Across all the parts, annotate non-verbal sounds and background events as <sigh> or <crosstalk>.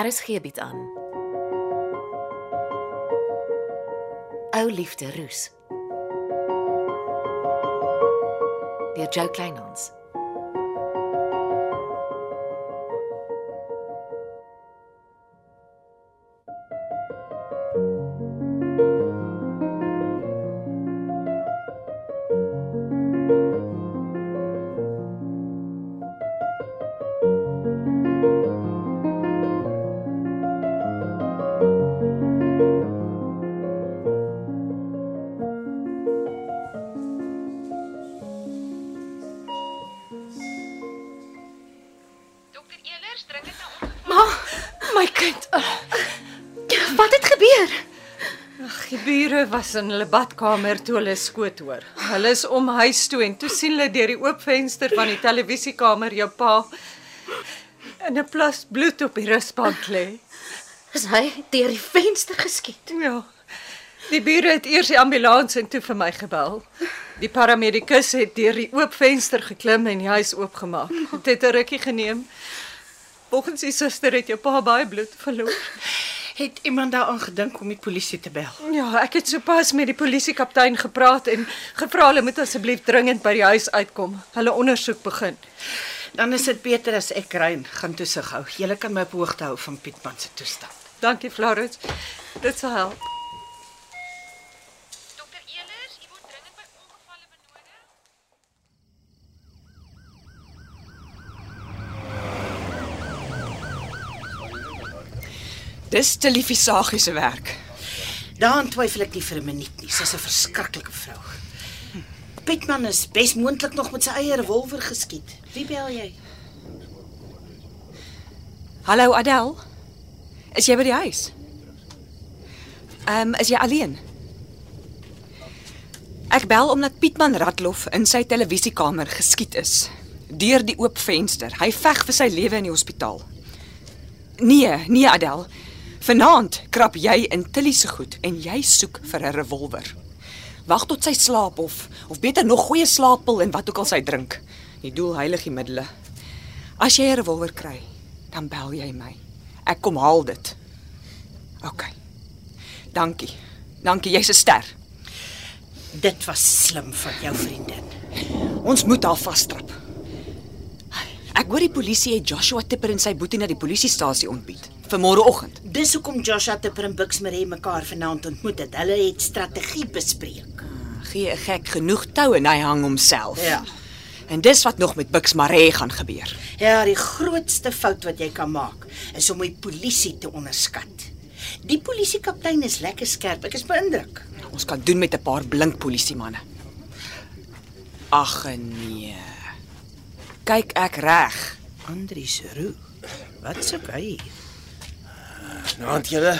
RSG bied aan. Ou liefde roes. Deur Jo Kleinhans. Was in hulle badkamer toe hulle skoot hoor. Hulle is om huis toe en toe sien hulle deur die oop venster van die televisiekamer jou pa in 'n plas bloed op die rusbank lê. Is hy deur die venster geskiet? Ja. Die bure het eers die ambulans en toe vir my gebel. Die paramedikus het deur die oop venster geklim en die huis oopgemaak. Dit het 'n rukkie geneem. Volgens die suster het jou pa baie bloed verloor. Het iemand daaraan gedink om die polisie te bel? Ja, ek het sopas met die polisiekaptein gepraat en gevra hulle moet asseblief dringend by die huis uitkom. Hulle ondersoek begin. Dan is dit beter as ek rein gaan toesig hou. Jy kan my op hoogte hou van Pietman se toestand. Dankie Florence. Dit sal help. Dokter Elers, u word dringend by ongevalle benodig. Dis Televisagie se werk. Daaraan twyfel ek nie vir 'n minuut nie. Sy's 'n verskriklike vrou. Pietman is bes moontlik nog met sy eie revolver geskiet. Wie bel jy? Hallo Adel. Is jy by die huis? Ehm, um, is jy alleen? Ek bel omdat Pietman Ratloff in sy televisiekamer geskiet is deur die oop venster. Hy veg vir sy lewe in die hospitaal. Nee, nee Adel. Vanaand krap jy in Tilly se goed en jy soek vir 'n revolver. Wag tot sy slaap of of beter nog goeie slaappil en wat ook al sy drink. Die doel heilig die middele. As jy 'n revolver kry, dan bel jy my. Ek kom haal dit. OK. Dankie. Dankie, jy's 'n ster. Dit was slim van jou vriendin. Ons moet haar vasstrap. Ek hoor die polisie het Joshua Tipper en sy boetie na die polisiestasie ontbied vir môreoggend. Dis hoekom Joshua Tipper en Bux Maree mekaar vanaand ontmoet het. Hulle het strategie bespreek. Gee 'n gek genoeg tou en hy hang homself. Ja. En dis wat nog met Bux Maree gaan gebeur. Ja, die grootste fout wat jy kan maak is om die polisie te onderskat. Die polisiekaptein is lekker skerp. Ek is beïndruk. Ons kan doen met 'n paar blink polisiemanne. Ag nee. Kyk ek reg. Andries Roo. Wat soek hy? Naand julle.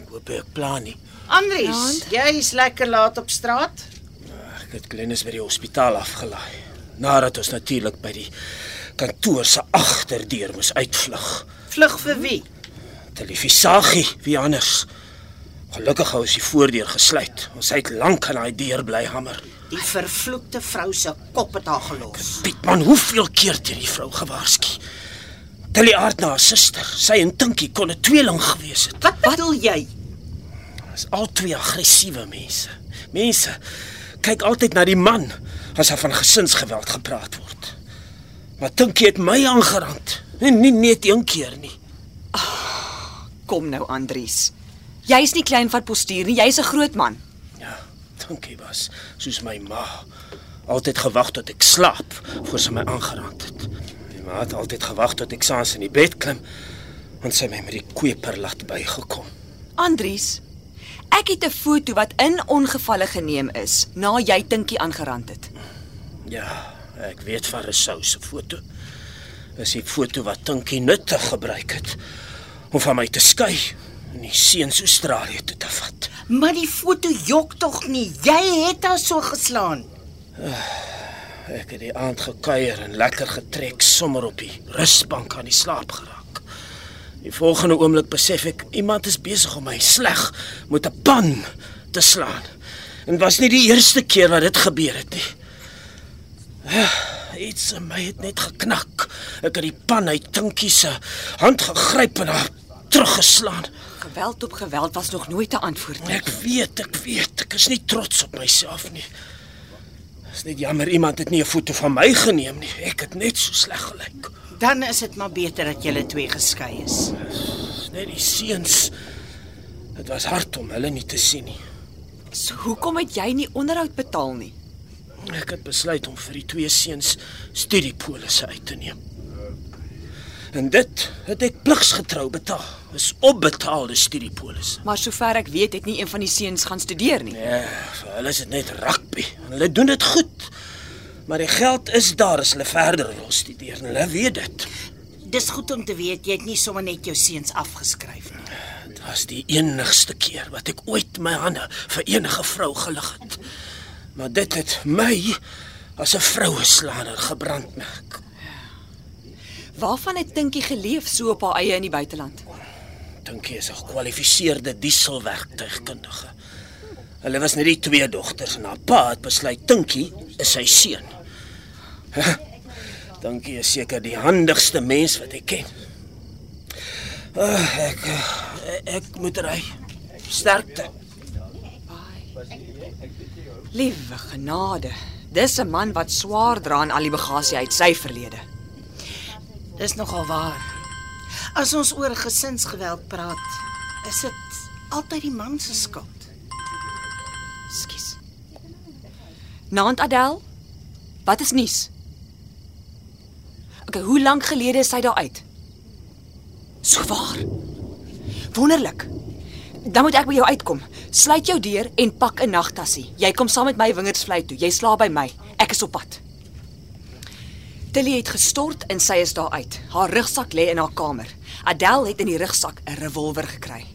Ek hoop ek plan nie. Andries, jy's lekker laat op straat. Ek het Glennis by die hospitaal afgelaai. Nadat ons natuurlik by die kantoor se agterdeur moes uitvlug. Vlug vir wie? Televisagie, wie anders? Gelukkig hou is die voordeur gesluit. Ons het lank aan daai deur bly hamer. Die vervloekte vrou se kop het haar gelos. Pietman, hoeveel keer het jy die vrou gewaarsku? Tilly aard na haar suster. Sy en Tinkie kon 'n tweeling gewees het. Wat bedoel jy? Dis al twee aggressiewe mense. Mense kyk altyd na die man as daar van gesinsgeweld gepraat word. Maar Tinkie het my aangerand. En nie net een keer nie. Kom nou Andries. Jy's nie klein van postuur nie, jy's 'n groot man. Ja, Tinkie was soos my ma. Altyd gewag tot ek slaap voor sy my aangerand het. My ma het altyd gewag tot ek saans in die bed klim en sy my met die kweper laat bygekom. Andries, ek het 'n foto wat in ongevalle geneem is na jy Tinkie aangerand het. Ja, ek weet van Rousseau se foto. Dis die foto wat Tinkie nuttig gebruik het om van my te skei en die seuns Australië toe te vat. Maar die foto jok tog nie. Jy het haar so geslaan. Ek het die aand gekuier en lekker getrek sommer op die rusbank aan die slaap geraak. Die volgende oomblik besef ek iemand is besig om my sleg met 'n pan te slaan. En was nie die eerste keer wat dit gebeur het nie. <sighs> Iets in my het net geknak. Ek het die pan uit Tinkie se hand gegryp en haar teruggeslaan. Geweld op geweld was nog nooit 'n antwoord nie. Ek weet, ek weet, ek is nie trots op myself nie. Dis net jammer iemand het nie 'n foto van my geneem nie. Ek het net so sleg gelyk. Dan is dit maar beter dat julle twee geskei is. Dis net die seuns. Dit was hard om hulle nie te sien nie. So hoekom het jy nie onderhoud betaal nie? Ek het besluit om vir die twee seuns studiepolisse uit te neem. En dit het ek pligsgetrou betaal. Dis opbetaalde studiepolisse. Maar sover ek weet, het nie een van die seuns gaan studeer nie. Ja, vir hulle is dit net rugby. En Hulle doen dit goed. Maar die geld is daar as hulle verder wil studeer. en Hulle weet dit. Dis goed om te weet jy het nie sommer net jou seuns afgeskryf nie. Dit was die enigste keer wat ek ooit my hande vir enige vrou gelig het. Maar dit het my as 'n vroueslaaner gebrandmerk. Waarvan het Tinkie geleef so op haar eie in die buiteland? Dink jy is 'n gekwalifiseerde dieselwerktuigkundige. Hulle was net die twee dogters en haar pa het besluit Tinkie is sy seun. <laughs> Tinkie is seker die handigste mens wat ek ken. Uh, ek ek moet ry. Sterkte. Liewe genade. Dis 'n man wat swaar dra aan al die bagasie uit sy verlede. Dis nogal waar. As ons oor gesinsgeweld praat, is dit altyd die man se skuld. Naand Adel? Wat is nuus? Okay, hoe lank gelede is sy daar uit? So waar. Wonderlik. Dan moet ek by jou uitkom. Sluit jou deur en pak 'n nagtassie. Jy kom saam met my wingerdsvlei toe. Jy slaap by my. Ek is op pad. Tilly het gestort en sy is daar uit. Haar rugsak lê in haar kamer. Adel het in die rugsak 'n revolver gekry.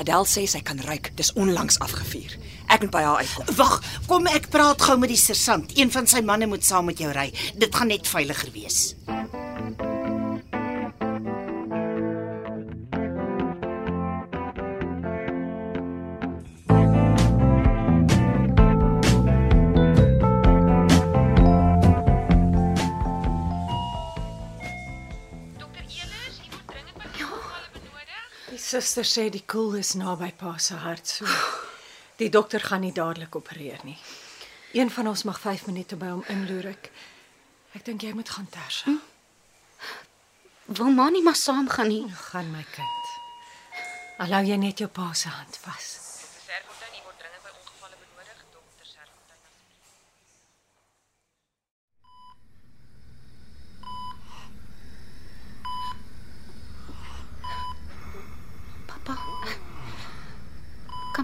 Adel sê sy kan ruik, dis onlangs afgevuur. Ek moet by haar uitkom. Wag, kom ek praat gou met die sergeant. Een van sy manne moet saam met jou ry. Dit gaan net veiliger wees. Dokter Die suster sê die koel is naby pa se hart so. Die dokter gaan nie dadelik opereer nie. Een van ons mag 5 minute by hom inloer ek. Ek dink jy moet gaan Tersha. Wil ma nie maar saam gaan nie. Gaan my kind. Alou jy net jou pa se hand vas. Serfontein, u word dringend by ongevalle benodig. Dokter Serfontein. Pappa.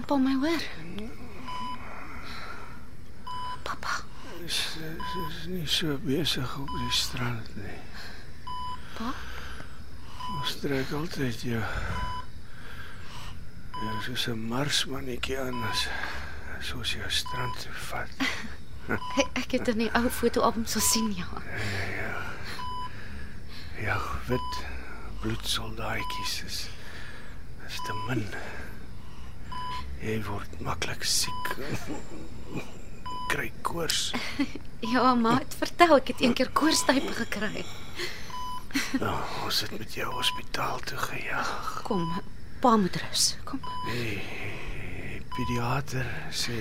Kan pa my hoor? Pappa. Is, is, is nie so besig op die strand nie. Pa? Ons trek altyd jou. Ja, soos 'n marsmannetjie aan as as ons jou strand toe vat. <laughs> Ek, ek het in die ou fotoalbum so sien ja. Ja, wit bloedsoldaatjies is is te min. Jy word maklik siek. <laughs> Kry koors. <laughs> Ja, ma het vertel ek het een keer koorstype gekry. Nou, <laughs> ons het met jou hospitaal toe gejaag. Kom, pa moet rus. Kom. Die pediater sê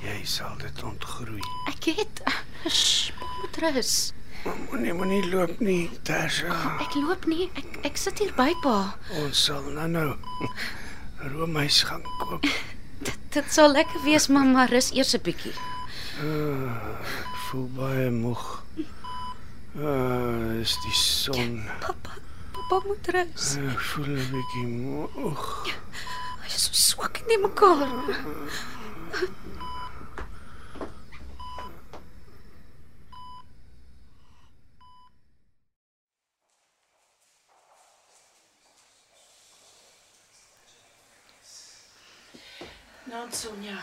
jy sal dit ontgroei. Ek het Ssh, pa moet rus. Moenie moenie loop nie, Tasha. Ek loop nie. Ek ek sit hier by pa. Ons sal nou nou roomys gaan koop. <laughs> Dit, dit sal lekker wees, mamma, rus eers 'n bietjie. Ek voel baie moeg. Ah, is die son. Pappa, pappa moet rus. Ek voel 'n bietjie moeg. Hy is so swak in mekaar. Nou Sonja,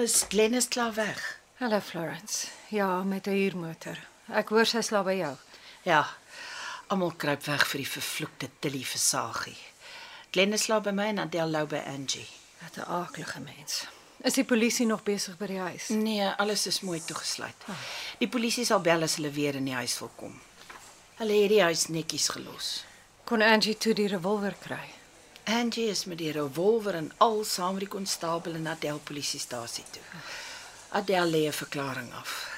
is Glennis klaar weg? Hallo Florence. Ja, met 'n huurmotor. Ek hoor sy slaap by jou. Ja. Almal kruip weg vir die vervloekte Tilly Versagie. Glennis slaap by my en Adele lou by Angie. Wat 'n aaklige mens. Is die polisie nog besig by die huis? Nee, alles is mooi toegesluit. Die polisie sal bel as hulle weer in die huis wil kom. Hulle het die huis netjies gelos. Kon Angie toe die revolver kry? Angie is met die revolver en al saam met die konstabel na Adel polisiestasie toe. Adel lê 'n verklaring af.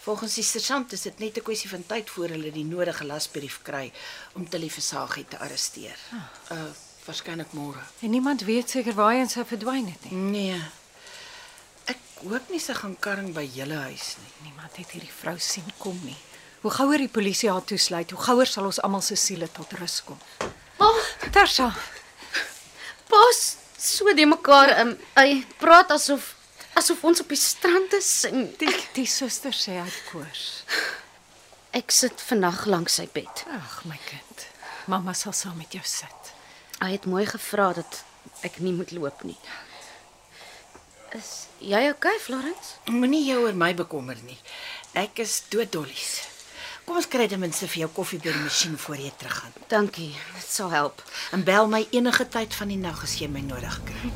Volgens die sergeant is dit net 'n kwessie van tyd voor hulle die nodige lasbrief kry om Tilly Versaagie te arresteer. Uh waarskynlik môre. En niemand weet seker waarheen sy verdwyn het nie. Nee. Ek hoop nie sy gaan karring by julle huis nie. Niemand het hierdie vrou sien kom nie. Hoe gouer die polisie haar toesluit, hoe gouer sal ons almal se siele tot rus kom. Oh, Tersha, pas so de mekaar. Um, hy praat asof asof ons op die strand is en die die suster sê hy het koors. ek sit vannag langs sy bed. Ag my kind. Mamma sal saam met jou sit. Hy het mooi gevra dat ek nie moet loop nie. Is jy okay, Florence? Moenie jou oor my bekommer nie. Ek is dooddollies. Kom ons kry ten minste vir jou koffie by die masjien voor jy teruggaan. Dankie. Dit sal help. En bel my enige tyd van die nag as jy my nodig kry.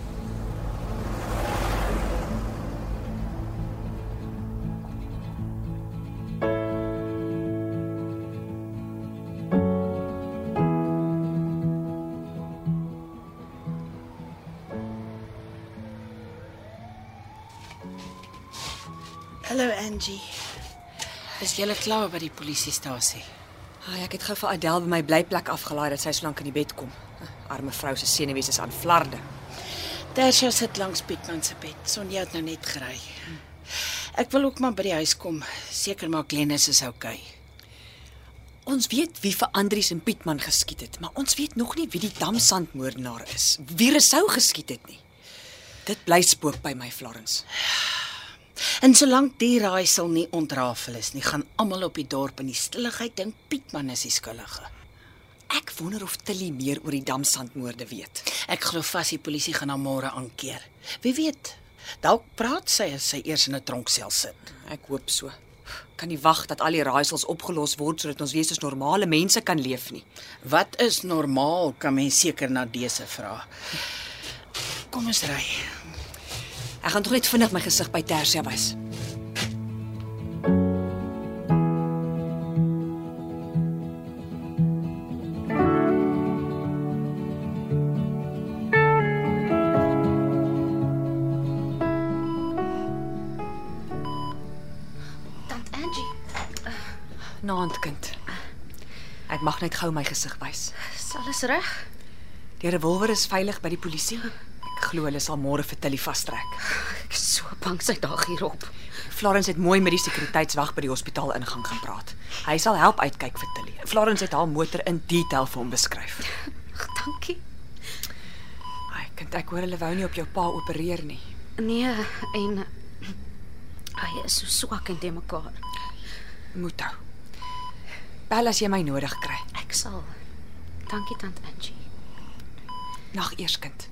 Jy klaar by die polisiestasie? Ai, ek het gou vir Adel by my blyplek afgelaai dat sy so lank in die bed kom. Arme vrou se senuwees is aan flarde. Tersia sit langs Pietman se bed. Sonja het nou net gery. Ek wil ook maar by die huis kom. Seker maak Glennis is okay. Ons weet wie vir Andries en Pietman geskiet het, maar ons weet nog nie wie die damsandmoordenaar is. Wie Resou geskiet het nie. Dit bly spook by my Florence. En solank die raaisel nie ontrafel is nie, gaan almal op die dorp in die stilligheid dink Pietman is die skuldige. Ek wonder of Tilly meer oor die damsandmoorde weet. Ek glo vas die polisie gaan haar môre aankeer. Wie weet? Dalk praat sy as sy eers in 'n tronksel sit. Ek hoop so. Kan nie wag dat al die raaisels opgelos word sodat ons weer soos normale mense kan leef nie. Wat is normaal? Kan mens seker na dese vra. Kom ons ry. Ek gaan tog net vinnig my gesig by Tersia wys. Tant Angie, Naand kind. Ek mag net gou my gesig wys. is alles reg? Die revolver is veilig by die polisie. Glo hulle sal môre vir Tilly vastrek. Ek is so bang sy dag hierop. Florence het mooi met die sekuriteitswag by die hospitaal ingang gaan praat. Hy sal help uitkyk vir Tilly. Florence het haar motor in detail vir hom beskryf. Ag, dankie. Ai, kind, ek hoor hulle wou nie op jou pa opereer nie. Nee, en hy is so swak en te mekaar. Moet hou. Bel as jy my nodig kry. Ek sal. Dankie tant Angie. Nag eers kind.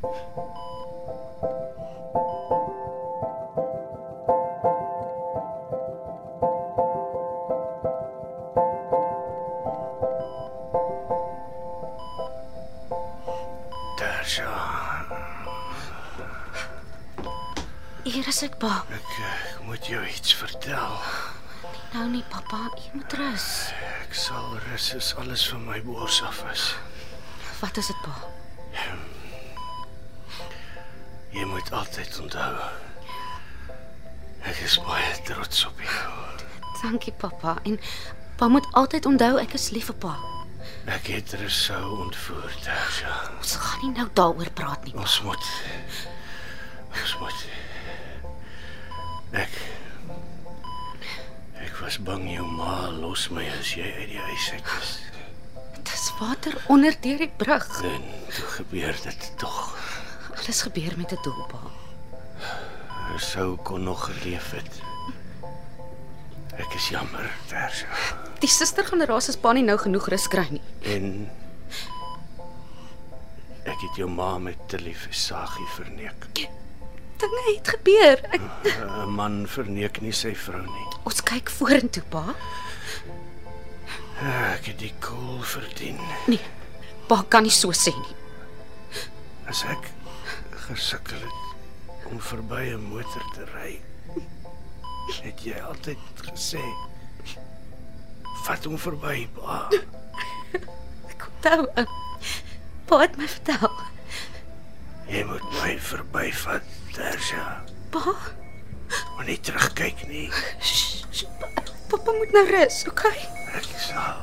Tersia, Hier is ek, pa. ek, ek moet jou iets vertel. Nou nie, pappa, jy moet rus. Ek sal rus as alles van my bors af is. Wat is dit, pa? Jy moet altyd onthou. Ek is baie trots op jou. Dankie, pappa. En pa moet altyd onthou ek is lief vir pa. Ek het Resou ontvoer, Tersia. Ons gaan nie nou daaroor praat nie. Ons moet ons moet Ek Ek was bang jou ma los my as jy uit die huis uit is. Dis water onder deur die brug. En toe gebeur dit tog. Alles gebeur met 'n doel, pa. Resou kon nog geleef het. Ek is jammer, Tersia. Die sustergenerasie se pa nie nou genoeg rus kry nie. En ek het jou ma met Tilly Versaagie verneek. Dinge het gebeur. Ek, 'n Man verneek nie sy vrou nie. ons kyk vorentoe, pa. Ek het die koel verdien. Nee. Pa kan nie so sê nie. As ek gesukkel het om verby 'n motor te ry, het jy altyd gesê: "Vat hom verby, pa." Ek onthou. eh, Pa het my vertel. Jy moet my verbyvat, Tersha. Pa, Moenie terugkyk nie. sh, sh, pa- pappa moet nou rus, okay? Ek sal.